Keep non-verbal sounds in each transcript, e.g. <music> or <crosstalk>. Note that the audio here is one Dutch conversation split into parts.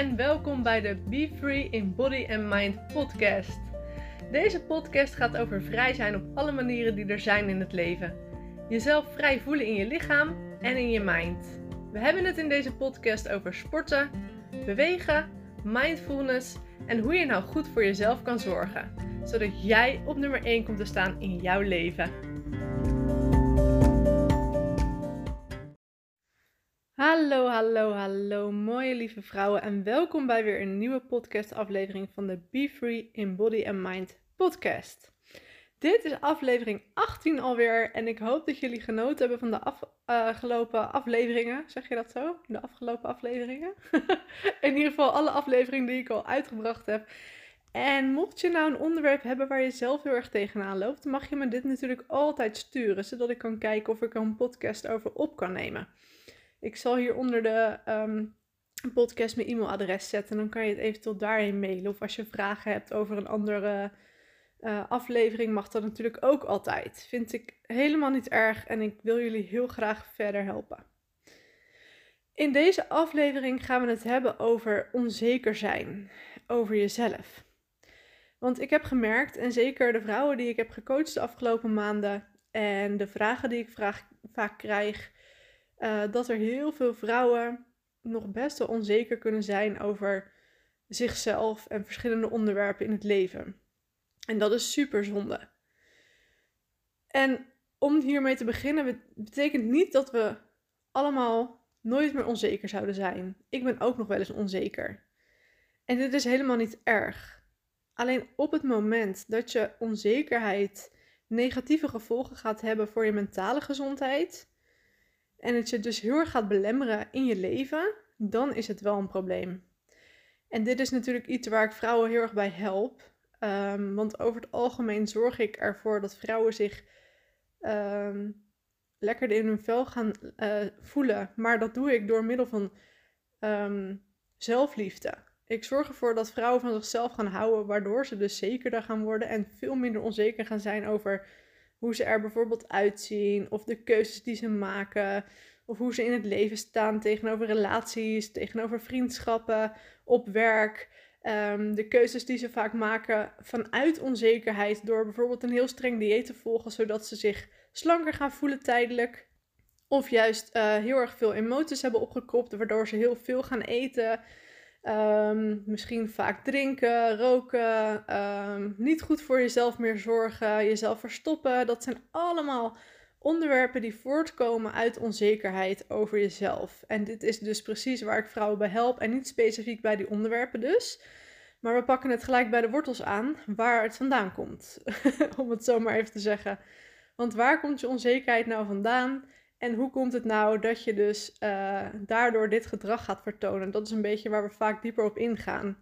en welkom bij de Be Free in Body and Mind podcast. Deze podcast gaat over vrij zijn op alle manieren die er zijn in het leven. Jezelf vrij voelen in je lichaam en in je mind. We hebben het in deze podcast over sporten, bewegen, mindfulness en hoe je nou goed voor jezelf kan zorgen, zodat jij op nummer 1 komt te staan in jouw leven. Hallo, hallo, hallo, mooie lieve vrouwen en welkom bij weer een nieuwe podcast-aflevering van de Be Free in Body and Mind podcast. Dit is aflevering 18 alweer en ik hoop dat jullie genoten hebben van de afgelopen afleveringen. Zeg je dat zo? De afgelopen afleveringen? <laughs> in ieder geval alle afleveringen die ik al uitgebracht heb. En mocht je nou een onderwerp hebben waar je zelf heel erg tegenaan loopt, mag je me dit natuurlijk altijd sturen, zodat ik kan kijken of ik er een podcast over op kan nemen. Ik zal hier onder de ehm, podcast mijn e-mailadres zetten. En dan kan je het eventueel daarheen mailen. Of als je vragen hebt over een andere uh, aflevering, mag dat natuurlijk ook altijd. Vind ik helemaal niet erg en ik wil jullie heel graag verder helpen. In deze aflevering gaan we het hebben over onzeker zijn, over jezelf. Want ik heb gemerkt, en zeker de vrouwen die ik heb gecoacht de afgelopen maanden en de vragen die ik vaak krijg, uh, dat er heel veel vrouwen nog best wel onzeker kunnen zijn over zichzelf en verschillende onderwerpen in het leven. En dat is super zonde. En om hiermee te beginnen, betekent niet dat we allemaal nooit meer onzeker zouden zijn. Ik ben ook nog wel eens onzeker. En dit is helemaal niet erg. Alleen op het moment dat je onzekerheid negatieve gevolgen gaat hebben voor je mentale gezondheid, en het je dus heel erg gaat belemmeren in je leven, dan is het wel een probleem. En dit is natuurlijk iets waar ik vrouwen heel erg bij help. Um, want over het algemeen zorg ik ervoor dat vrouwen zich um, lekker in hun vel gaan uh, voelen. Maar dat doe ik door middel van um, zelfliefde. Ik zorg ervoor dat vrouwen van zichzelf gaan houden, waardoor ze dus zekerder gaan worden en veel minder onzeker gaan zijn over hoe ze er bijvoorbeeld uitzien, of de keuzes die ze maken, of hoe ze in het leven staan tegenover relaties, tegenover vriendschappen, op werk. Ehm, de keuzes die ze vaak maken vanuit onzekerheid door bijvoorbeeld een heel streng dieet te volgen, zodat ze zich slanker gaan voelen tijdelijk. Of juist uh, heel erg veel emoties hebben opgekropt, waardoor ze heel veel gaan eten. Ehm, misschien vaak drinken, roken, ehm, niet goed voor jezelf meer zorgen, jezelf verstoppen. Dat zijn allemaal onderwerpen die voortkomen uit onzekerheid over jezelf. En dit is dus precies waar ik vrouwen bij help en niet specifiek bij die onderwerpen dus. Maar we pakken het gelijk bij de wortels aan waar het vandaan komt, <laughs> om het zo maar even te zeggen. Want waar komt je onzekerheid nou vandaan? En hoe komt het nou dat je dus uh, daardoor dit gedrag gaat vertonen? Dat is een beetje waar we vaak dieper op ingaan.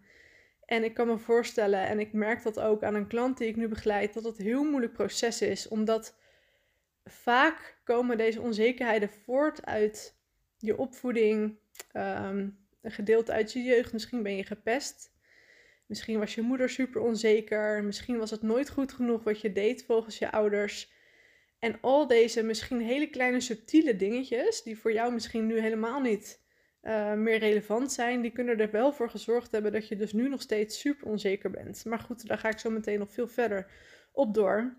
En ik kan me voorstellen, en ik merk dat ook aan een klant die ik nu begeleid, dat het een heel moeilijk proces is. Omdat vaak komen deze onzekerheden voort uit je opvoeding, um, een gedeelte uit je jeugd. Misschien ben je gepest. Misschien was je moeder super onzeker. Misschien was het nooit goed genoeg wat je deed volgens je ouders. En al deze misschien hele kleine subtiele dingetjes, die voor jou misschien nu helemaal niet uh, meer relevant zijn, die kunnen er wel voor gezorgd hebben dat je dus nu nog steeds super onzeker bent. Maar goed, daar ga ik zo meteen nog veel verder op door.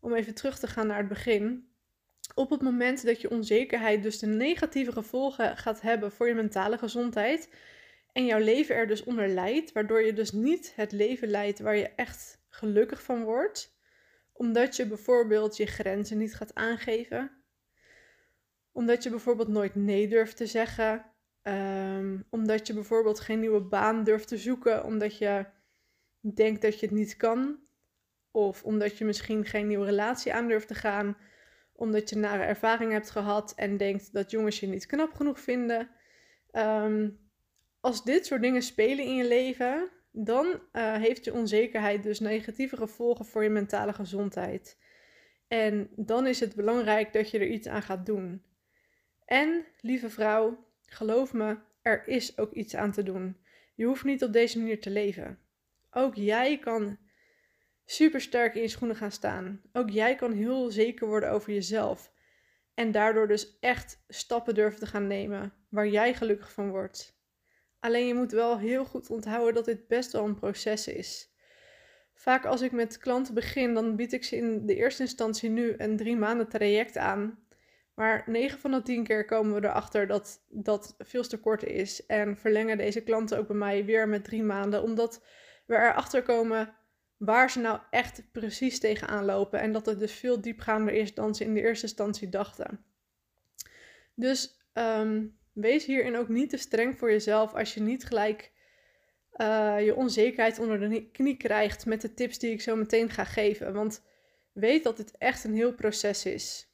Om even terug te gaan naar het begin. Op het moment dat je onzekerheid dus de negatieve gevolgen gaat hebben voor je mentale gezondheid en jouw leven er dus onder leidt, waardoor je dus niet het leven leidt waar je echt gelukkig van wordt, omdat je bijvoorbeeld je grenzen niet gaat aangeven. Omdat je bijvoorbeeld nooit nee durft te zeggen. Um, omdat je bijvoorbeeld geen nieuwe baan durft te zoeken omdat je denkt dat je het niet kan. Of omdat je misschien geen nieuwe relatie aan durft te gaan. Omdat je nare ervaring hebt gehad en denkt dat jongens je niet knap genoeg vinden. Um, als dit soort dingen spelen in je leven, dan uh, heeft je onzekerheid dus negatieve gevolgen voor je mentale gezondheid. En dan is het belangrijk dat je er iets aan gaat doen. En, lieve vrouw, geloof me, er is ook iets aan te doen. Je hoeft niet op deze manier te leven. Ook jij kan super sterk in je schoenen gaan staan. Ook jij kan heel zeker worden over jezelf. En daardoor dus echt stappen durven te gaan nemen waar jij gelukkig van wordt. Alleen je moet wel heel goed onthouden dat dit best wel een proces is. Vaak als ik met klanten begin, dan bied ik ze in de eerste instantie nu een drie maanden traject aan. Maar 9 van de 10 keer komen we erachter dat dat veel te kort is. En verlengen deze klanten ook bij mij weer met drie maanden. Omdat we erachter komen waar ze nou echt precies tegenaan lopen. En dat het dus veel diepgaander is dan ze in de eerste instantie dachten. Dus ehm, wees hierin ook niet te streng voor jezelf als je niet gelijk uh, je onzekerheid onder de knie krijgt met de tips die ik zo meteen ga geven. Want weet dat dit echt een heel proces is.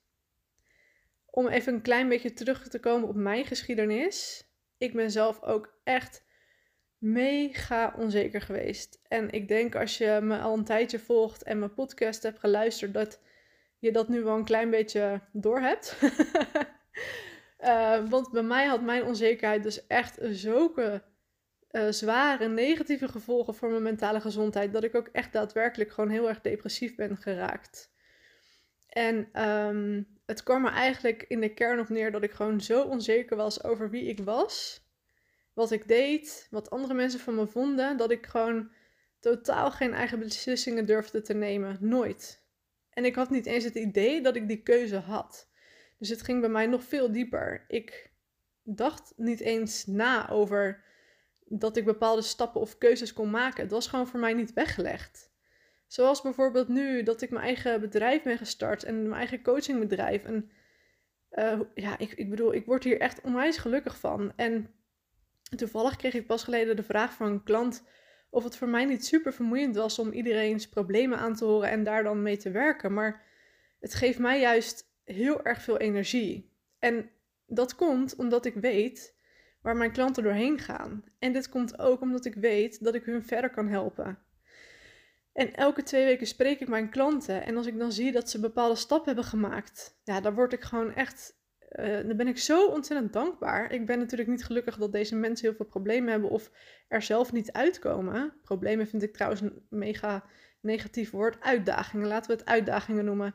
Om even een klein beetje terug te komen op mijn geschiedenis. Ik ben zelf ook echt mega onzeker geweest. En ik denk als je me al een tijdje volgt en mijn podcast hebt geluisterd, dat je dat nu wel een klein beetje door hebt. <laughs> uh, want bij mij had mijn onzekerheid dus echt zulke uh, zware negatieve gevolgen voor mijn mentale gezondheid, dat ik ook echt daadwerkelijk gewoon heel erg depressief ben geraakt. En um, het kwam er eigenlijk in de kern op neer dat ik gewoon zo onzeker was over wie ik was, wat ik deed, wat andere mensen van me vonden, dat ik gewoon totaal geen eigen beslissingen durfde te nemen. Nooit. En ik had niet eens het idee dat ik die keuze had. Dus het ging bij mij nog veel dieper. Ik dacht niet eens na over dat ik bepaalde stappen of keuzes kon maken. Het was gewoon voor mij niet weggelegd. Zoals bijvoorbeeld nu dat ik mijn eigen bedrijf ben gestart en mijn eigen coachingbedrijf. En uh, ja, ik, ik bedoel, ik word hier echt onwijs gelukkig van. En toevallig kreeg ik pas geleden de vraag van een klant of het voor mij niet super vermoeiend was om iedereen's problemen aan te horen en daar dan mee te werken. Maar het geeft mij juist heel erg veel energie. En dat komt omdat ik weet waar mijn klanten doorheen gaan. En dit komt ook omdat ik weet dat ik hun verder kan helpen. En elke twee weken spreek ik mijn klanten. En als ik dan zie dat ze bepaalde stappen hebben gemaakt, ja, dan word ik gewoon echt. Uh, dan ben ik zo ontzettend dankbaar. Ik ben natuurlijk niet gelukkig dat deze mensen heel veel problemen hebben of er zelf niet uitkomen. Problemen vind ik trouwens een mega negatief woord. Uitdagingen, laten we het uitdagingen noemen.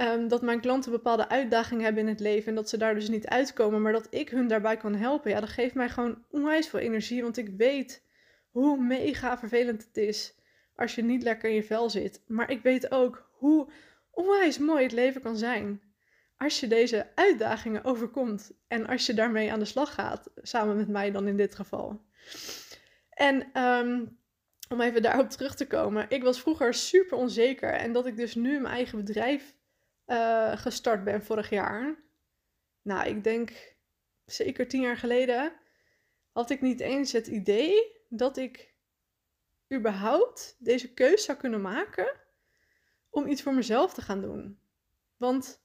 Um, dat mijn klanten bepaalde uitdagingen hebben in het leven en dat ze daar dus niet uitkomen, maar dat ik hun daarbij kan helpen. Ja, dat geeft mij gewoon onwijs veel energie, want ik weet hoe mega vervelend het is als je niet lekker in je vel zit. Maar ik weet ook hoe onwijs mooi het leven kan zijn als je deze uitdagingen overkomt en als je daarmee aan de slag gaat, samen met mij dan in dit geval. En um, om even daarop terug te komen, ik was vroeger super onzeker en dat ik dus nu mijn eigen bedrijf uh, gestart ben vorig jaar. Nou, ik denk zeker tien jaar geleden had ik niet eens het idee dat ik überhaupt deze keus zou kunnen maken om iets voor mezelf te gaan doen. Want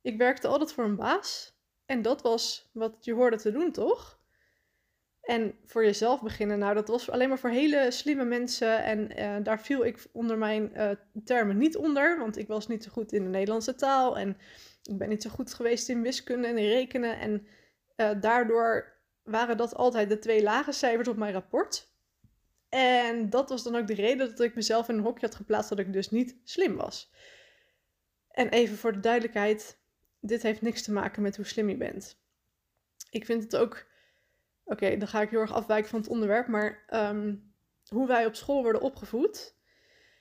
ik werkte altijd voor een baas en dat was wat je hoorde te doen, toch? En voor jezelf beginnen, nou, dat was alleen maar voor hele slimme mensen. En uh, daar viel ik onder mijn uh, termen niet onder, want ik was niet zo goed in de Nederlandse taal. En ik ben niet zo goed geweest in wiskunde en in rekenen. En uh, daardoor waren dat altijd de twee lage cijfers op mijn rapport. En dat was dan ook de reden dat ik mezelf in een hokje had geplaatst dat ik dus niet slim was. En even voor de duidelijkheid, dit heeft niks te maken met hoe slim je bent. Ik vind het ook Oké, dan ga ik heel erg afwijken van het onderwerp. Maar um, hoe wij op school worden opgevoed.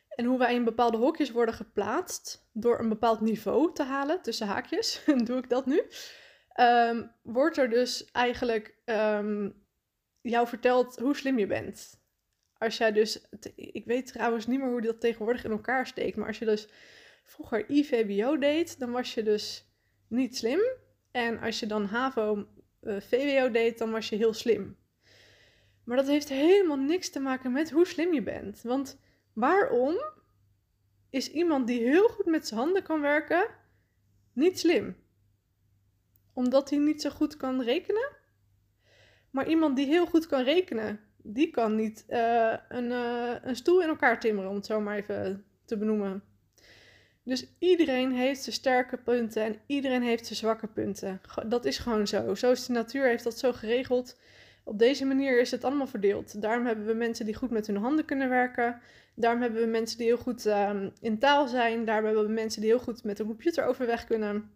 En hoe wij in bepaalde hokjes worden geplaatst. Door een bepaald niveau te halen, tussen haakjes. <laughs> doe ik dat nu. Um, wordt er dus eigenlijk um, jou verteld hoe slim je bent. Als jij dus, ik weet trouwens niet meer hoe dat tegenwoordig in elkaar steekt. Maar als je dus vroeger IVBO deed, dan was je dus niet slim. En als je dan HAVO eh, VWO deed, dan was je heel slim. Maar dat heeft helemaal niks te maken met hoe slim je bent. Want waarom is iemand die heel goed met zijn handen kan werken niet slim? Omdat hij niet zo goed kan rekenen? Maar iemand die heel goed kan rekenen, die kan niet uh, een, uh, een stoel in elkaar timmeren, om het zo maar even te benoemen. Dus iedereen heeft zijn sterke punten en iedereen heeft zijn zwakke punten. Dat is gewoon zo. Zo is de natuur, heeft dat zo geregeld. Op deze manier is het allemaal verdeeld. Daarom hebben we mensen die goed met hun handen kunnen werken. Daarom hebben we mensen die heel goed um, in taal zijn. Daarom hebben we mensen die heel goed met een computer overweg kunnen.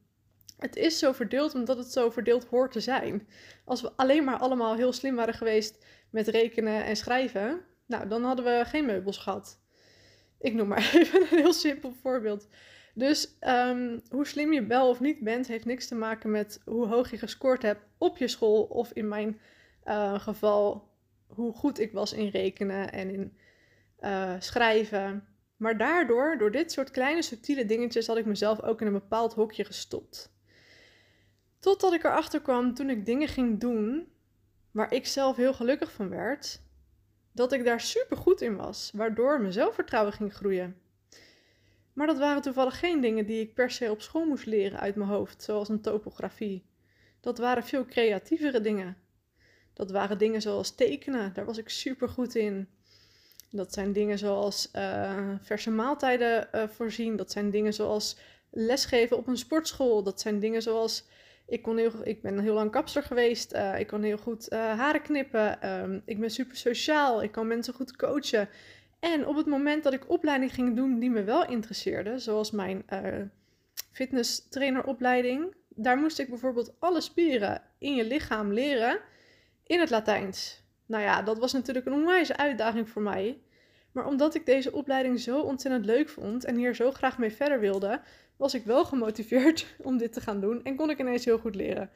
Het is zo verdeeld omdat het zo verdeeld hoort te zijn. Als we alleen maar allemaal heel slim waren geweest met rekenen en schrijven, nou, dan hadden we geen meubels gehad. Ik noem maar <laughs> even een heel simpel voorbeeld. Dus ehm, hoe slim je wel of niet bent, heeft niks te maken met hoe hoog je gescoord hebt op je school. Of in mijn uh, geval, hoe goed ik was in rekenen en in uh, schrijven. Maar daardoor, door dit soort kleine subtiele dingetjes, had ik mezelf ook in een bepaald hokje gestopt. Totdat ik erachter kwam toen ik dingen ging doen waar ik zelf heel gelukkig van werd, dat ik daar super goed in was, waardoor mijn zelfvertrouwen ging groeien. Maar dat waren toevallig geen dingen die ik per se op school moest leren uit mijn hoofd, zoals een topografie. Dat waren veel creatievere dingen. Dat waren dingen zoals tekenen, daar was ik super goed in. Dat zijn dingen zoals uh, verse maaltijden uh, voorzien. Dat zijn dingen zoals lesgeven op een sportschool. Dat zijn dingen zoals. Ik, kon heel, ik ben heel lang kapster geweest. Uh, ik kan heel goed haren knippen. Um, ik ben super sociaal. Ik kan mensen goed coachen. En op het moment dat ik opleiding ging doen die me wel interesseerde, zoals mijn fitness traineropleiding, daar moest ik bijvoorbeeld alle spieren in je lichaam leren in het Latijns. Nou ja, dat was natuurlijk een onwijze uitdaging voor mij. Maar omdat ik deze opleiding zo ontzettend leuk vond en hier zo graag mee verder wilde, was ik wel gemotiveerd <laughs> om dit te gaan doen en kon ik ineens heel goed leren.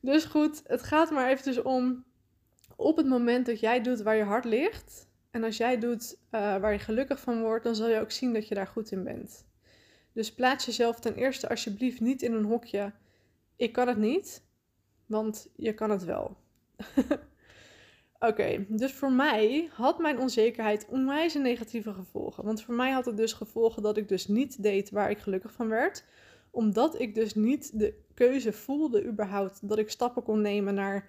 Dus goed, het gaat maar eventjes om op het moment dat jij doet waar je hart ligt. En als jij doet uh, waar je gelukkig van wordt, dan zal je ook zien dat je daar goed in bent. Dus plaats jezelf ten eerste alsjeblieft niet in een hokje. Ik kan het niet, want je kan het wel. <laughs> Oké, dus voor mij had mijn onzekerheid onwijs negatieve gevolgen. Want voor mij had het dus gevolgen dat ik dus niet deed waar ik gelukkig van werd. Omdat ik dus niet de keuze voelde überhaupt dat ik stappen kon nemen naar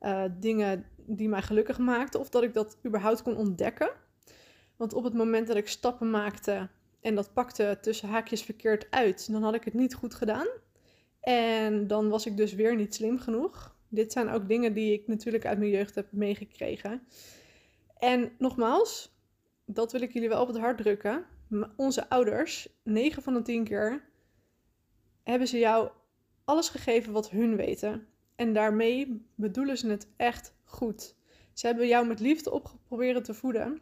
uh, dingen die mij gelukkig maakten. Of dat ik dat überhaupt kon ontdekken. Want op het moment dat ik stappen maakte en dat pakte tussen haakjes verkeerd uit, dan had ik het niet goed gedaan. En dan was ik dus weer niet slim genoeg. Dit zijn ook dingen die ik natuurlijk uit mijn jeugd heb meegekregen. En nogmaals, dat wil ik jullie wel op het hart drukken. Onze ouders, 9 van de 10 keer, hebben ze jou alles gegeven wat hun weten. En daarmee bedoelen ze het echt goed. Ze hebben jou met liefde opgeprobeerd te voeden,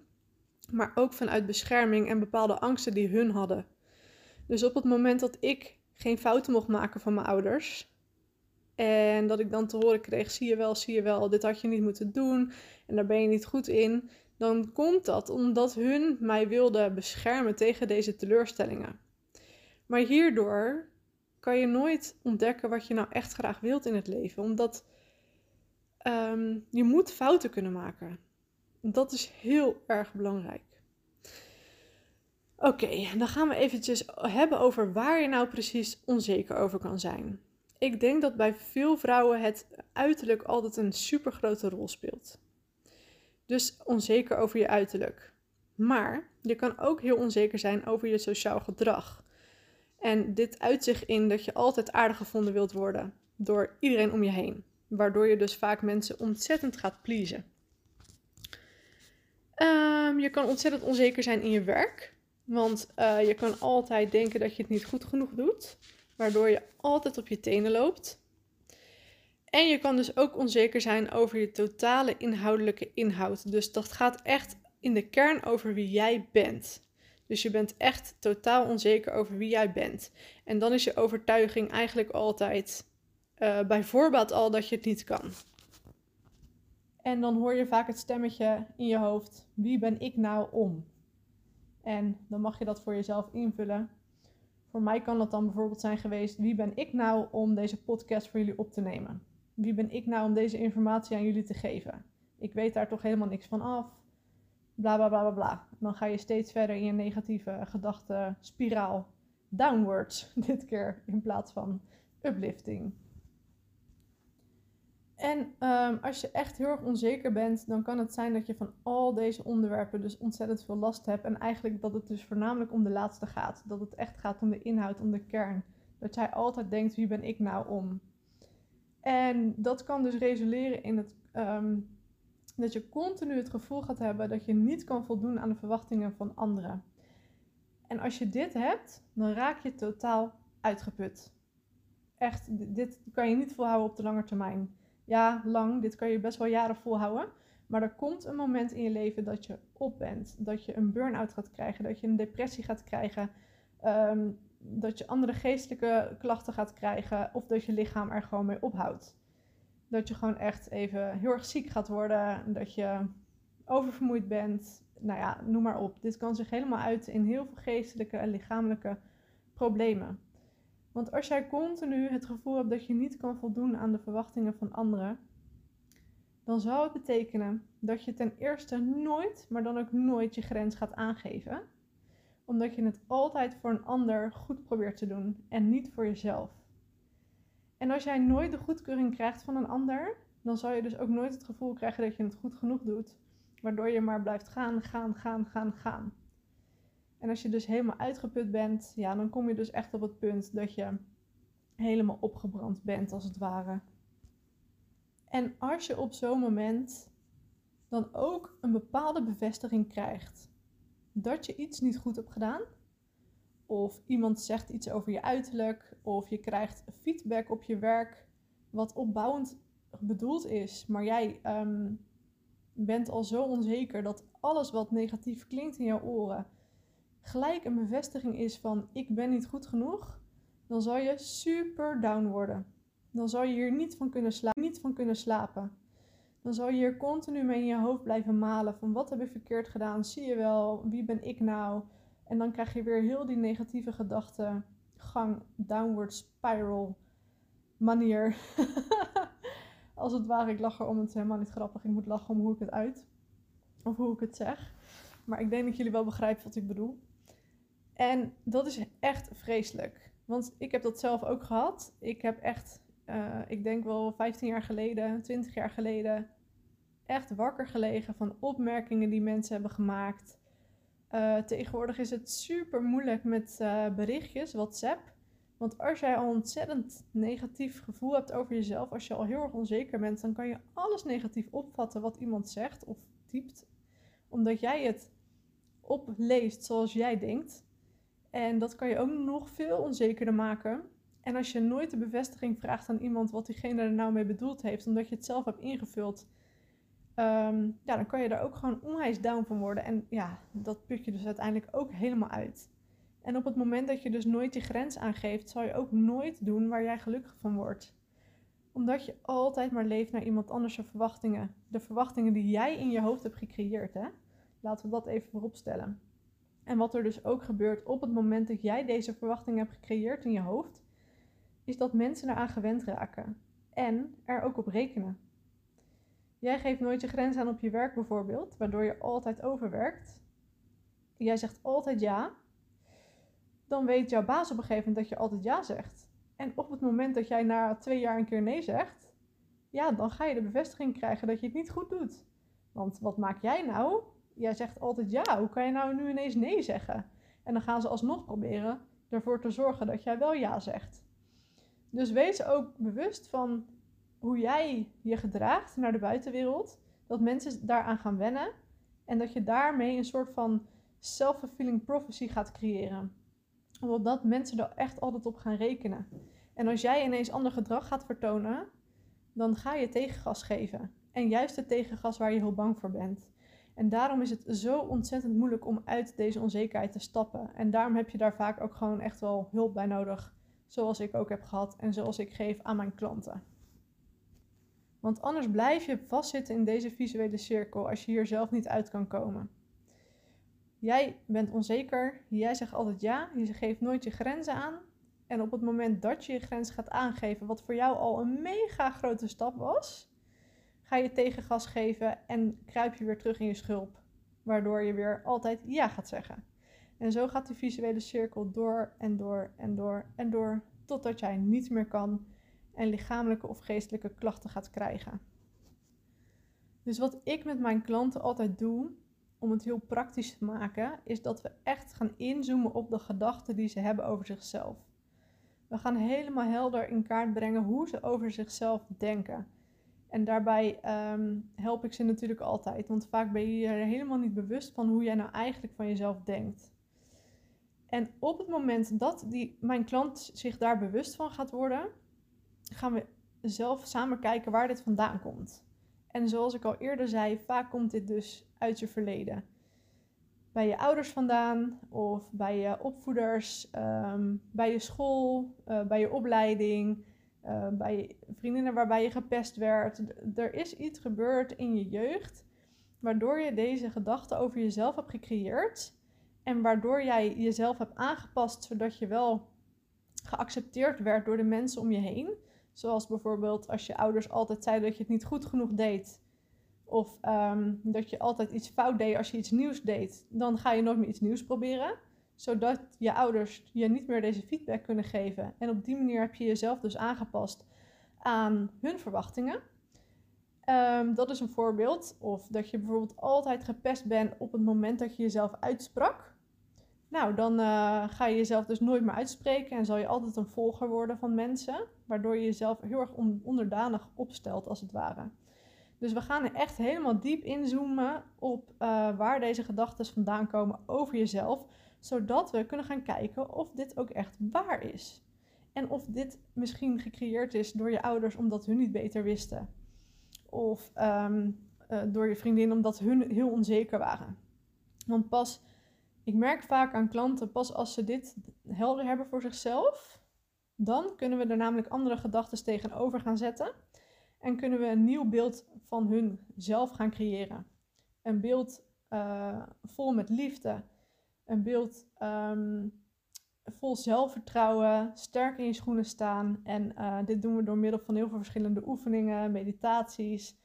maar ook vanuit bescherming en bepaalde angsten die hun hadden. Dus op het moment dat ik geen fouten mocht maken van mijn ouders, en dat ik dan te horen kreeg: zie je wel, zie je wel, dit had je niet moeten doen en daar ben je niet goed in. Dan komt dat omdat hun mij wilden beschermen tegen deze teleurstellingen. Maar hierdoor kan je nooit ontdekken wat je nou echt graag wilt in het leven. Omdat ehm, je moet fouten kunnen maken. Dat is heel erg belangrijk. Oké, dan gaan we eventjes hebben over waar je nou precies onzeker over kan zijn ik denk dat bij veel vrouwen het uiterlijk altijd een super grote rol speelt. Dus onzeker over je uiterlijk. Maar je kan ook heel onzeker zijn over je sociaal gedrag. En dit uit zich in dat je altijd aardig gevonden wilt worden door iedereen om je heen. Waardoor je dus vaak mensen ontzettend gaat pleasen. Um, je kan ontzettend onzeker zijn in je werk. Want uh, je kan altijd denken dat je het niet goed genoeg doet waardoor je altijd op je tenen loopt. En je kan dus ook onzeker zijn over je totale inhoudelijke inhoud. Dus dat gaat echt in de kern over wie jij bent. Dus je bent echt totaal onzeker over wie jij bent. En dan is je overtuiging eigenlijk altijd uh, bij al dat je het niet kan. En dan hoor je vaak het stemmetje in je hoofd: wie ben ik nou om? En dan mag je dat voor jezelf invullen. Voor mij kan dat dan bijvoorbeeld zijn geweest: wie ben ik nou om deze podcast voor jullie op te nemen? Wie ben ik nou om deze informatie aan jullie te geven? Ik weet daar toch helemaal niks van af. Bla bla bla bla bla. Dan ga je steeds verder in je negatieve gedachtenspiraal. Downwards <laughs> dit keer in plaats van uplifting. En um, als je echt heel erg onzeker bent, dan kan het zijn dat je van al deze onderwerpen dus ontzettend veel last hebt. En eigenlijk dat het dus voornamelijk om de laatste gaat. Dat het echt gaat om de inhoud, om de kern. Dat jij altijd denkt, wie ben ik nou om? En dat kan dus resuleren in het, um, dat je continu het gevoel gaat hebben dat je niet kan voldoen aan de verwachtingen van anderen. En als je dit hebt, dan raak je totaal uitgeput. echt, dit kan je niet volhouden op de lange termijn. Ja, lang, dit kan je best wel jaren volhouden. Maar er komt een moment in je leven dat je op bent. Dat je een burn-out gaat krijgen, dat je een depressie gaat krijgen. Ehm, dat je andere geestelijke klachten gaat krijgen. Of dat je lichaam er gewoon mee ophoudt. Dat je gewoon echt even heel erg ziek gaat worden. Dat je oververmoeid bent. Nou ja, noem maar op. Dit kan zich helemaal uiten in heel veel geestelijke en lichamelijke problemen. Want als jij continu het gevoel hebt dat je niet kan voldoen aan de verwachtingen van anderen, dan zou het betekenen dat je ten eerste nooit, maar dan ook nooit je grens gaat aangeven. Omdat je het altijd voor een ander goed probeert te doen en niet voor jezelf. En als jij nooit de goedkeuring krijgt van een ander, dan zal je dus ook nooit het gevoel krijgen dat je het goed genoeg doet. Waardoor je maar blijft gaan, gaan, gaan, gaan, gaan. En als je dus helemaal uitgeput bent, ja, dan kom je dus echt op het punt dat je helemaal opgebrand bent, als het ware. En als je op zo'n moment dan ook een bepaalde bevestiging krijgt dat je iets niet goed hebt gedaan, of iemand zegt iets over je uiterlijk, of je krijgt feedback op je werk wat opbouwend bedoeld is, maar jij um, bent al zo onzeker dat alles wat negatief klinkt in jouw oren gelijk een bevestiging is van ik ben niet goed genoeg, dan zal je super down worden. Dan zal je hier niet van kunnen, sla niet van kunnen slapen. Dan zal je hier continu mee in je hoofd blijven malen van wat heb ik verkeerd gedaan, zie je wel, wie ben ik nou? En dan krijg je weer heel die negatieve gedachten, gang, downward spiral manier. <laughs> Als het ware, ik lach erom, het is helemaal niet grappig. Ik moet lachen om hoe ik het uit. Of hoe ik het zeg. Maar ik denk dat jullie wel begrijpen wat ik bedoel. En dat is echt vreselijk. Want ik heb dat zelf ook gehad. Ik heb echt, uh, ik denk wel 15 jaar geleden, 20 jaar geleden, echt wakker gelegen van opmerkingen die mensen hebben gemaakt. Uh, tegenwoordig is het super moeilijk met uh, berichtjes, WhatsApp. Want als jij al een ontzettend negatief gevoel hebt over jezelf, als je al heel erg onzeker bent, dan kan je alles negatief opvatten wat iemand zegt of typt. Omdat jij het opleest zoals jij denkt. En dat kan je ook nog veel onzekerder maken. En als je nooit de bevestiging vraagt aan iemand wat diegene er nou mee bedoeld heeft, omdat je het zelf hebt ingevuld, um, ja, dan kan je daar ook gewoon onwijs down van worden. En ja, dat put je dus uiteindelijk ook helemaal uit. En op het moment dat je dus nooit die grens aangeeft, zal je ook nooit doen waar jij gelukkig van wordt. Omdat je altijd maar leeft naar iemand anders' verwachtingen. De verwachtingen die jij in je hoofd hebt gecreëerd, hè? Laten we dat even voorop stellen. En wat er dus ook gebeurt op het moment dat jij deze verwachting hebt gecreëerd in je hoofd, is dat mensen eraan gewend raken en er ook op rekenen. Jij geeft nooit je grens aan op je werk bijvoorbeeld, waardoor je altijd overwerkt. Jij zegt altijd ja. Dan weet jouw baas op een gegeven moment dat je altijd ja zegt. En op het moment dat jij na twee jaar een keer nee zegt, ja, dan ga je de bevestiging krijgen dat je het niet goed doet. Want wat maak jij nou? Jij zegt altijd ja, hoe kan je nou nu ineens nee zeggen? En dan gaan ze alsnog proberen ervoor te zorgen dat jij wel ja zegt. Dus wees ook bewust van hoe jij je gedraagt naar de buitenwereld. Dat mensen daaraan gaan wennen. En dat je daarmee een soort van self-fulfilling prophecy gaat creëren. Omdat mensen er echt altijd op gaan rekenen. En als jij ineens ander gedrag gaat vertonen, dan ga je tegengas geven. En juist het tegengas waar je heel bang voor bent. En daarom is het zo ontzettend moeilijk om uit deze onzekerheid te stappen. En daarom heb je daar vaak ook gewoon echt wel hulp bij nodig. Zoals ik ook heb gehad en zoals ik geef aan mijn klanten. Want anders blijf je vastzitten in deze visuele cirkel als je hier zelf niet uit kan komen. Jij bent onzeker, jij zegt altijd ja, je geeft nooit je grenzen aan. En op het moment dat je je grens gaat aangeven, wat voor jou al een mega grote stap was, ga je tegengas geven en kruip je weer terug in je schulp. Waardoor je weer altijd ja gaat zeggen. En zo gaat die visuele cirkel door en door en door en door totdat jij niet meer kan en lichamelijke of geestelijke klachten gaat krijgen. Dus wat ik met mijn klanten altijd doe, om het heel praktisch te maken, is dat we echt gaan inzoomen op de gedachten die ze hebben over zichzelf. We gaan helemaal helder in kaart brengen hoe ze over zichzelf denken. En daarbij ehm, help ik ze natuurlijk altijd. Want vaak ben je er helemaal niet bewust van hoe jij nou eigenlijk van jezelf denkt. En op het moment dat die, mijn klant zich daar bewust van gaat worden, gaan we zelf samen kijken waar dit vandaan komt. En zoals ik al eerder zei, vaak komt dit dus uit je verleden. Bij je ouders vandaan, of bij je opvoeders, ehm, bij je school, uh, bij je opleiding, uh, bij vriendinnen waarbij je gepest werd. Er is iets gebeurd in je jeugd waardoor je deze gedachten over jezelf hebt gecreëerd. En waardoor jij jezelf hebt aangepast zodat je wel geaccepteerd werd door de mensen om je heen. Zoals bijvoorbeeld als je ouders altijd zeiden dat je het niet goed genoeg deed. Of um, dat je altijd iets fout deed als je iets nieuws deed. Dan ga je nooit meer iets nieuws proberen. Zodat je ouders je niet meer deze feedback kunnen geven. En op die manier heb je jezelf dus aangepast aan hun verwachtingen. Um, dat is een voorbeeld. Of dat je bijvoorbeeld altijd gepest bent op het moment dat je jezelf uitsprak. Nou, dan uh, ga je jezelf dus nooit meer uitspreken en zal je altijd een volger worden van mensen, waardoor je jezelf heel erg onderdanig opstelt als het ware. Dus we gaan er echt helemaal diep inzoomen op uh, waar deze gedachten vandaan komen over jezelf, zodat we kunnen gaan kijken of dit ook echt waar is. En of dit misschien gecreëerd is door je ouders omdat hun niet beter wisten. Of um, uh, door je vriendin omdat hun heel onzeker waren. Want pas ik merk vaak aan klanten, pas als ze dit helder hebben voor zichzelf, dan kunnen we er namelijk andere gedachten tegenover gaan zetten. En kunnen we een nieuw beeld van hun zelf gaan creëren. Een beeld uh, vol met liefde. Een beeld um, vol zelfvertrouwen, sterk in je schoenen staan. En uh, dit doen we door middel van heel veel verschillende oefeningen, meditaties,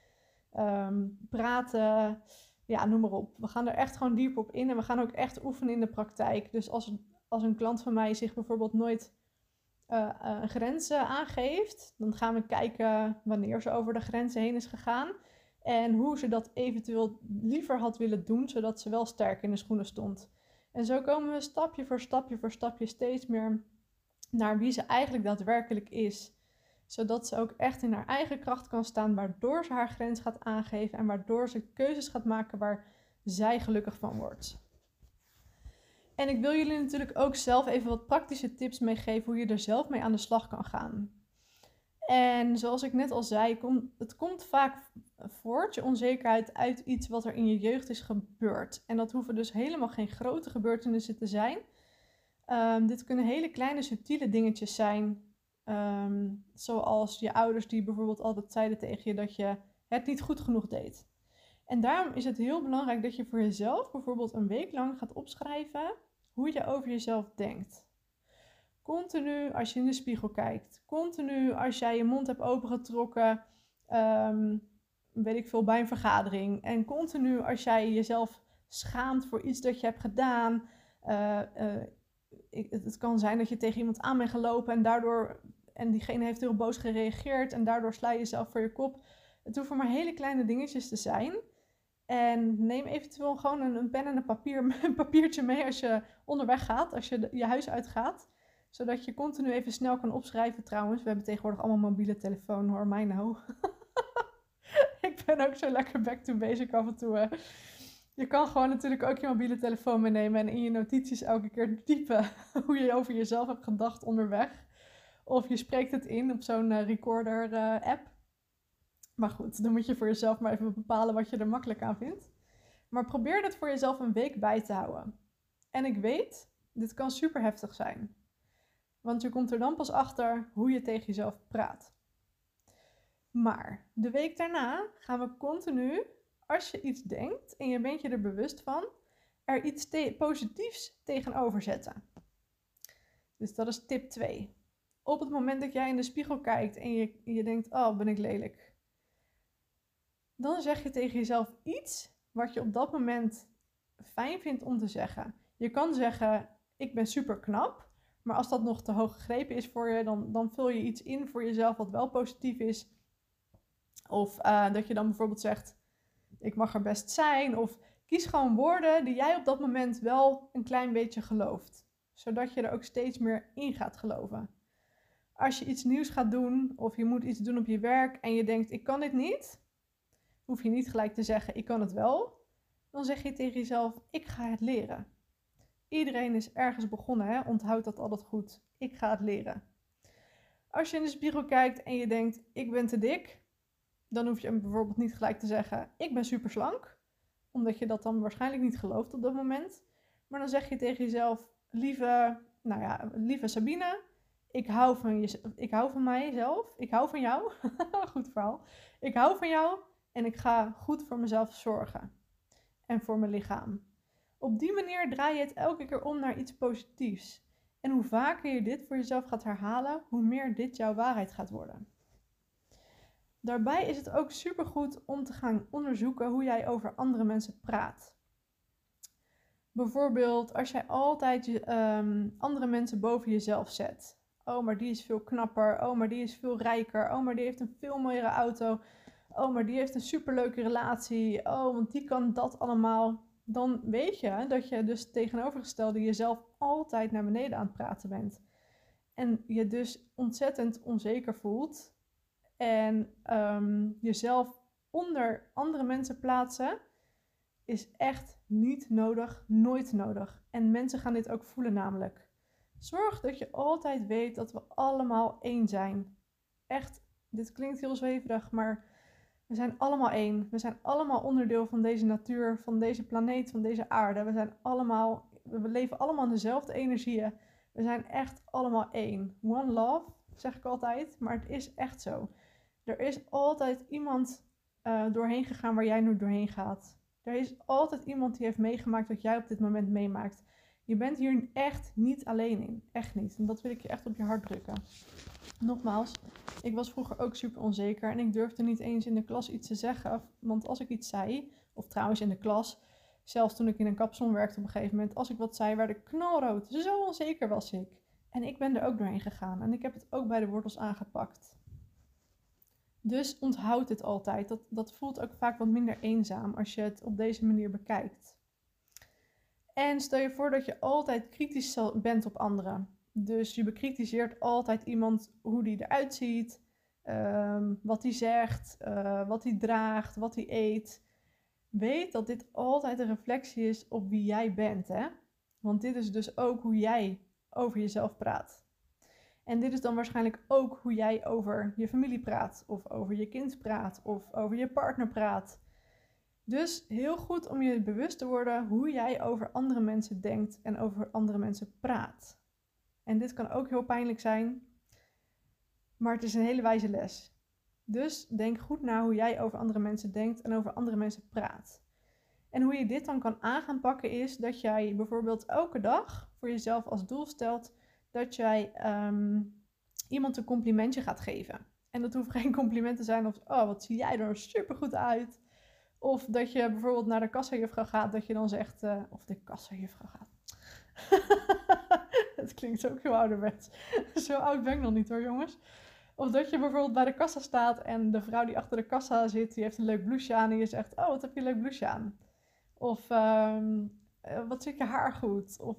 um, praten ja, noem maar op. We gaan er echt gewoon diep op in en we gaan ook echt oefenen in de praktijk. Dus als, als een klant van mij zich bijvoorbeeld nooit uh, een grens aangeeft, dan gaan we kijken wanneer ze over de grenzen heen is gegaan. En hoe ze dat eventueel liever had willen doen, zodat ze wel sterk in de schoenen stond. En zo komen we stapje voor stapje voor stapje steeds meer naar wie ze eigenlijk daadwerkelijk is zodat ze ook echt in haar eigen kracht kan staan, waardoor ze haar grens gaat aangeven en waardoor ze keuzes gaat maken waar zij gelukkig van wordt. En ik wil jullie natuurlijk ook zelf even wat praktische tips meegeven hoe je er zelf mee aan de slag kan gaan. En zoals ik net al zei, het komt vaak voort, je onzekerheid, uit iets wat er in je jeugd is gebeurd. En dat hoeven dus helemaal geen grote gebeurtenissen te zijn. Um, dit kunnen hele kleine subtiele dingetjes zijn Ehm, zoals je ouders die bijvoorbeeld altijd zeiden tegen je dat je het niet goed genoeg deed. En daarom is het heel belangrijk dat je voor jezelf bijvoorbeeld een week lang gaat opschrijven hoe je over jezelf denkt. Continu als je in de spiegel kijkt. Continu als jij je mond hebt opengetrokken. Um, weet ik veel, bij een vergadering. En continu als jij jezelf schaamt voor iets dat je hebt gedaan. Uh, uh, het kan zijn dat je tegen iemand aan bent gelopen en daardoor en diegene heeft heel boos gereageerd en daardoor sla je jezelf voor je kop. Het hoeven maar hele kleine dingetjes te zijn. En neem eventueel gewoon een, een pen en een, papier, <laughs> een papiertje mee als je onderweg gaat, als je je huis uitgaat. Zodat je continu even snel kan opschrijven trouwens. We hebben tegenwoordig allemaal mobiele telefoon hoor, mij nou. <laughs> ik ben ook zo lekker back to basic af en toe. Je kan gewoon natuurlijk ook je mobiele telefoon meenemen en in je notities elke keer typen <laughs> hoe je over jezelf hebt gedacht onderweg. Of je spreekt het in op zo'n uh, recorder uh, app. Maar goed, dan moet je voor jezelf maar even bepalen wat je er makkelijk aan vindt. Maar probeer dit voor jezelf een week bij te houden. En ik weet, dit kan super heftig zijn. Want je komt er dan pas achter hoe je tegen jezelf praat. Maar de week daarna gaan we continu, als je iets denkt en je bent je er bewust van, er iets positiefs tegenover zetten. Dus dat is tip 2 op het moment dat jij in de spiegel kijkt en je, je denkt, oh, ben ik lelijk. Dan zeg je tegen jezelf iets wat je op dat moment fijn vindt om te zeggen. Je kan zeggen, ik ben super knap. Maar als dat nog te hoog gegrepen is voor je, dan, dan vul je iets in voor jezelf wat wel positief is. Of uh, dat je dan bijvoorbeeld zegt, ik mag er best zijn. Of kies gewoon woorden die jij op dat moment wel een klein beetje gelooft. Zodat je er ook steeds meer in gaat geloven als je iets nieuws gaat doen of je moet iets doen op je werk en je denkt ik kan dit niet, hoef je niet gelijk te zeggen ik kan het wel. Dan zeg je tegen jezelf ik ga het leren. Iedereen is ergens begonnen, hè? onthoud dat altijd goed. Ik ga het leren. Als je in de spiegel kijkt en je denkt, ik ben te dik, dan hoef je bijvoorbeeld niet gelijk te zeggen, ik ben super slank. Omdat je dat dan waarschijnlijk niet gelooft op dat moment. Maar dan zeg je tegen jezelf, lieve, nou ja, lieve Sabine, ik hou van, je, ik hou van mijzelf, ik hou van jou. <laughs> Goed verhaal. Ik hou van jou en ik ga goed voor mezelf zorgen. En voor mijn lichaam. Op die manier draai je het elke keer om naar iets positiefs. En hoe vaker je dit voor jezelf gaat herhalen, hoe meer dit jouw waarheid gaat worden. Daarbij is het ook supergoed om te gaan onderzoeken hoe jij over andere mensen praat. Bijvoorbeeld als jij altijd um, andere mensen boven jezelf zet. Oh, maar die is veel knapper. Oh, maar die is veel rijker. Oh, maar die heeft een veel mooiere auto. Oh, maar die heeft een superleuke relatie. Oh, want die kan dat allemaal. Dan weet je dat je dus tegenovergestelde jezelf altijd naar beneden aan het praten bent. En je dus ontzettend onzeker voelt. En um, jezelf onder andere mensen plaatsen is echt niet nodig, nooit nodig. En mensen gaan dit ook voelen namelijk. Zorg dat je altijd weet dat we allemaal één zijn. Echt, dit klinkt heel zweverig, maar we zijn allemaal één. We zijn allemaal onderdeel van deze natuur, van deze planeet, van deze aarde. We zijn allemaal, we leven allemaal in dezelfde energieën. We zijn echt allemaal één. One love, zeg ik altijd, maar het is echt zo. Er is altijd iemand uh, doorheen gegaan waar jij nu doorheen gaat. Er is altijd iemand die heeft meegemaakt wat jij op dit moment meemaakt. Je bent hier echt niet alleen in. Echt niet. En dat wil ik je echt op je hart drukken. Nogmaals, ik was vroeger ook super onzeker en ik durfde niet eens in de klas iets te zeggen. Want als ik iets zei, of trouwens in de klas, zelfs toen ik in een kapsalon werkte op een gegeven moment, als ik wat zei, werd ik knalrood. Zo onzeker was ik. En ik ben er ook doorheen gegaan en ik heb het ook bij de wortels aangepakt. Dus onthoud het altijd. Dat, dat voelt ook vaak wat minder eenzaam als je het op deze manier bekijkt. En stel je voor dat je altijd kritisch bent op anderen. Dus je bekritiseert altijd iemand hoe die eruit ziet, ehm, wat hij zegt, uh, wat hij draagt, wat hij eet. Weet dat dit altijd een reflectie is op wie jij bent. Hè? Want dit is dus ook hoe jij over jezelf praat. En dit is dan waarschijnlijk ook hoe jij over je familie praat, of over je kind praat, of over je partner praat. Dus heel goed om je bewust te worden hoe jij over andere mensen denkt en over andere mensen praat. En dit kan ook heel pijnlijk zijn, maar het is een hele wijze les. Dus denk goed na hoe jij over andere mensen denkt en over andere mensen praat. En hoe je dit dan kan aan gaan pakken is dat jij bijvoorbeeld elke dag voor jezelf als doel stelt dat jij ehm, iemand een complimentje gaat geven. En dat hoeft geen <laughs> compliment te zijn of, oh, wat zie jij er super goed uit. Of dat je bijvoorbeeld naar de kassajuffrouw gaat, dat je dan zegt, uh, of de kassajuffrouw gaat. <laughs> Het klinkt ook heel ouderwets. Zo oud ben ik nog niet hoor, jongens. Of dat je bijvoorbeeld bij de kassa staat en de vrouw die achter de kassa zit, die heeft een leuk blouseje aan en je zegt, oh, wat heb je een leuk blouseje aan. Of um, wat zit je haar goed. Of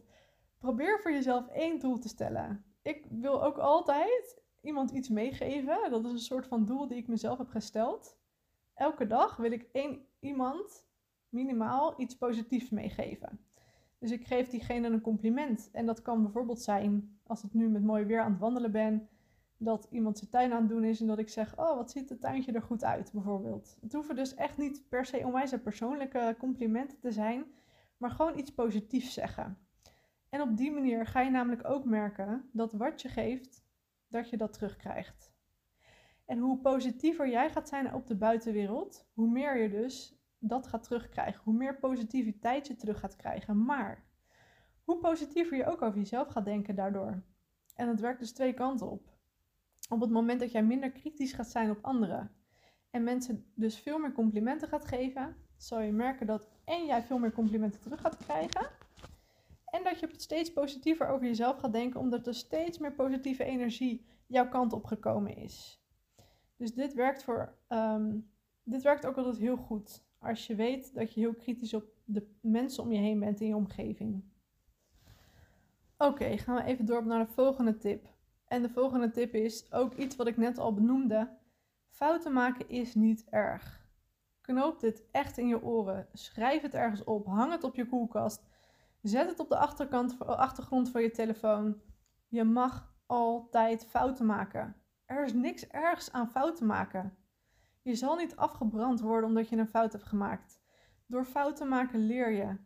probeer voor jezelf één doel te stellen. Ik wil ook altijd iemand iets meegeven. Dat is een soort van doel die ik mezelf heb gesteld. Elke dag wil ik één iemand minimaal iets positiefs meegeven. Dus ik geef diegene een compliment. En dat kan bijvoorbeeld zijn, als ik nu met mooi weer aan het wandelen ben, dat iemand zijn tuin aan het doen is en dat ik zeg: Oh, wat ziet het tuintje er goed uit, bijvoorbeeld. Het hoeven dus echt niet per se onwijs persoonlijke complimenten te zijn, maar gewoon iets positiefs zeggen. En op die manier ga je namelijk ook merken dat wat je geeft, dat je dat terugkrijgt. En hoe positiever jij gaat zijn op de buitenwereld, hoe meer je dus dat gaat terugkrijgen. Hoe meer positiviteit je terug gaat krijgen. Maar hoe positiever je ook over jezelf gaat denken daardoor. En het werkt dus twee kanten op. Op het moment dat jij minder kritisch gaat zijn op anderen en mensen dus veel meer complimenten gaat geven, zal je merken dat en jij veel meer complimenten terug gaat krijgen. En dat je steeds positiever over jezelf gaat denken, omdat er steeds meer positieve energie jouw kant op gekomen is. Dus dit werkt, voor, um, dit werkt ook altijd heel goed. Als je weet dat je heel kritisch op de mensen om je heen bent in je omgeving. Oké, gaan we even door naar de volgende tip. En de volgende tip is ook iets wat ik net al benoemde. Fouten maken is niet erg. Knoop dit echt in je oren. Schrijf het ergens op. Hang het op je koelkast. Zet het op de achterkant, achtergrond van je telefoon. Je mag altijd fouten maken. Er is niks ergs aan fouten maken. Je zal niet afgebrand worden omdat je een fout hebt gemaakt. Door fouten maken leer je.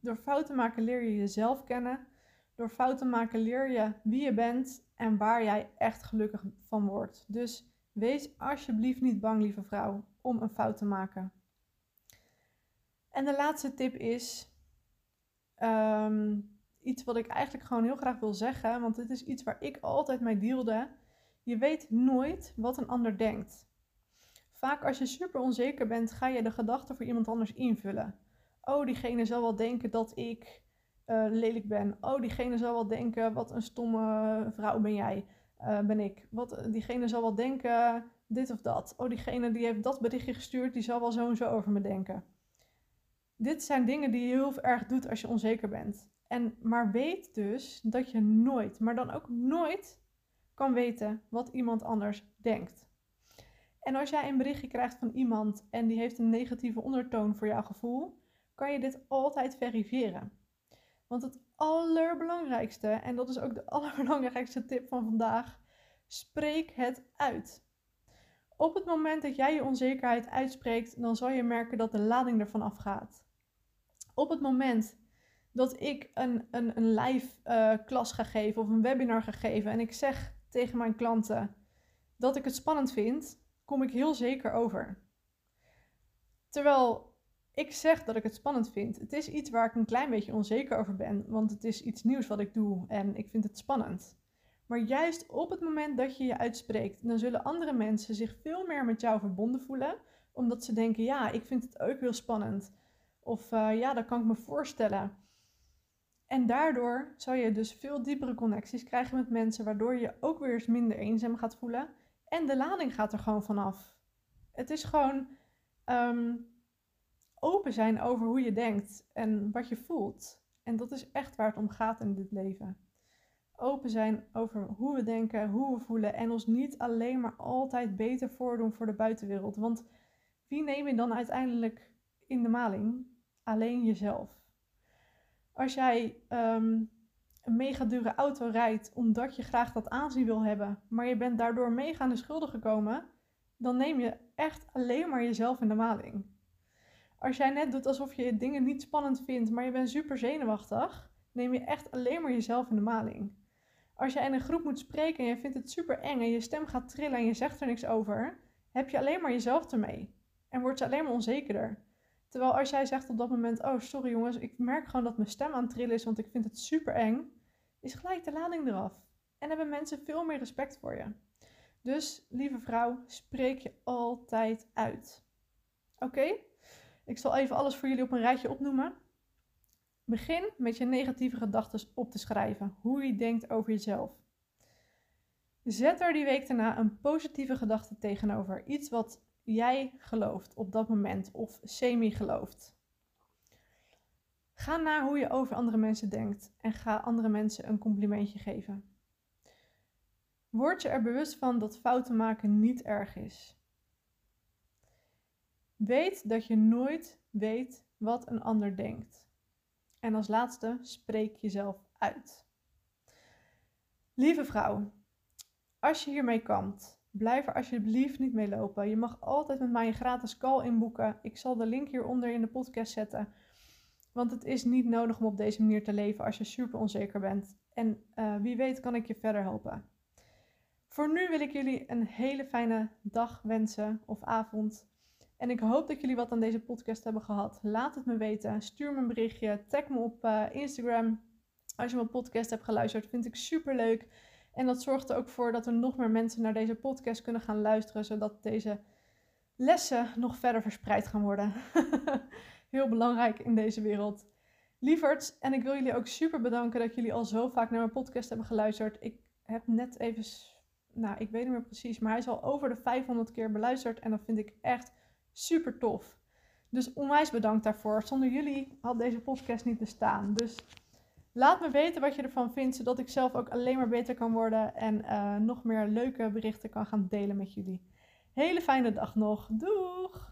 Door fouten maken leer je jezelf kennen. Door fouten maken leer je wie je bent en waar jij echt gelukkig van wordt. Dus wees alsjeblieft niet bang, lieve vrouw, om een fout te maken. En de laatste tip is ehm, iets wat ik eigenlijk gewoon heel graag wil zeggen, want dit is iets waar ik altijd mee deelde. Je weet nooit wat een ander denkt. Vaak als je super onzeker bent, ga je de gedachten voor iemand anders invullen. Oh, diegene zal wel denken dat ik uh, lelijk ben. Oh, diegene zal wel denken, wat een stomme vrouw ben jij, uh, ben ik. Wat, diegene zal wel denken, dit of dat. Oh, diegene die heeft dat berichtje gestuurd, die zal wel zo en zo over me denken. Dit zijn dingen die je heel erg doet als je onzeker bent. En, maar weet dus dat je nooit, maar dan ook nooit, kan weten wat iemand anders denkt. En als jij een berichtje krijgt van iemand en die heeft een negatieve ondertoon voor jouw gevoel, kan je dit altijd verifiëren. Want het allerbelangrijkste, en dat is ook de <laughs> allerbelangrijkste tip van vandaag, spreek het uit. Op het moment dat jij je onzekerheid uitspreekt, dan zal je merken dat de lading ervan afgaat. Op het moment dat ik een, een, een live uh, klas ga geven of een webinar ga geven en ik zeg tegen mijn klanten dat ik het spannend vind, kom ik heel zeker over. Terwijl ik zeg dat ik het spannend vind. Het is iets waar ik een klein beetje onzeker over ben, want het is iets nieuws wat ik doe en ik vind het spannend. Maar juist op het moment dat je je uitspreekt, dan zullen andere mensen zich veel meer met jou verbonden voelen, omdat ze denken: ja, ik vind het ook heel spannend. Of uh, ja, dat kan ik me voorstellen. En daardoor zal je dus veel diepere connecties krijgen met mensen, waardoor je ook weer eens minder eenzaam gaat voelen. En de lading gaat er gewoon vanaf. Het is gewoon. Um, open zijn over hoe je denkt en wat je voelt. En dat is echt waar het om gaat in dit leven. Open zijn over hoe we denken, hoe we voelen en ons niet alleen maar altijd beter voordoen voor de buitenwereld. Want wie neem je dan uiteindelijk in de maling? Alleen jezelf. Als jij ehm, een mega dure auto rijdt omdat je graag dat aanzien wil hebben, maar je bent daardoor mega aan de schulden gekomen, dan neem je echt alleen maar jezelf in de maling. Als jij net doet alsof je dingen niet spannend vindt, maar je bent super zenuwachtig, neem je echt alleen maar jezelf in de maling. Als jij in een groep moet spreken en je vindt het super eng en je stem gaat trillen en je zegt er niks over, heb je alleen maar jezelf ermee. En wordt je alleen maar onzekerder. Terwijl als jij zegt op dat moment, oh sorry jongens, ik merk gewoon dat mijn stem aan het trillen is, want ik vind het super eng, is gelijk de lading eraf. En hebben mensen veel meer respect voor je. Dus, lieve vrouw, spreek je altijd uit. Oké? Ik zal even alles voor jullie op een rijtje opnoemen. Begin met je negatieve gedachten op te schrijven, hoe je denkt over jezelf. Zet er die week daarna een positieve gedachte tegenover, iets wat jij gelooft op dat moment of semi gelooft. Ga naar hoe je over andere mensen denkt en ga andere mensen een complimentje geven. Word je er bewust van dat fouten maken niet erg is. Weet dat je nooit weet wat een ander denkt. En als laatste, spreek jezelf uit. Lieve vrouw, als je hiermee kampt, blijf er alsjeblieft niet mee lopen. Je mag altijd met mij een gratis call inboeken. Ik zal de link hieronder in de podcast zetten. Want het is niet nodig om op deze manier te leven als je super onzeker bent. En uh, wie weet kan ik je verder helpen. Voor nu wil ik jullie een hele fijne dag wensen of avond. En ik hoop dat jullie wat aan deze podcast hebben gehad. Laat het me weten. Stuur me een berichtje. Tag me op uh, Instagram. Als je mijn podcast hebt geluisterd, vind ik super leuk. En dat zorgt er ook voor dat er nog meer mensen naar deze podcast kunnen gaan luisteren, zodat deze lessen nog verder verspreid gaan worden. <laughs> Heel belangrijk in deze wereld. Lieverds, en ik wil jullie ook super bedanken dat jullie al zo vaak naar mijn podcast hebben geluisterd. Ik heb net even, nou ik weet niet meer precies, maar hij is al over de 500 keer beluisterd. En dat vind ik echt Super tof. Dus onwijs bedankt daarvoor. Zonder jullie had deze podcast niet bestaan. Dus laat me weten wat je ervan vindt, zodat ik zelf ook alleen maar beter kan worden en uh, nog meer leuke berichten kan gaan delen met jullie. Hele fijne dag nog. Doeg!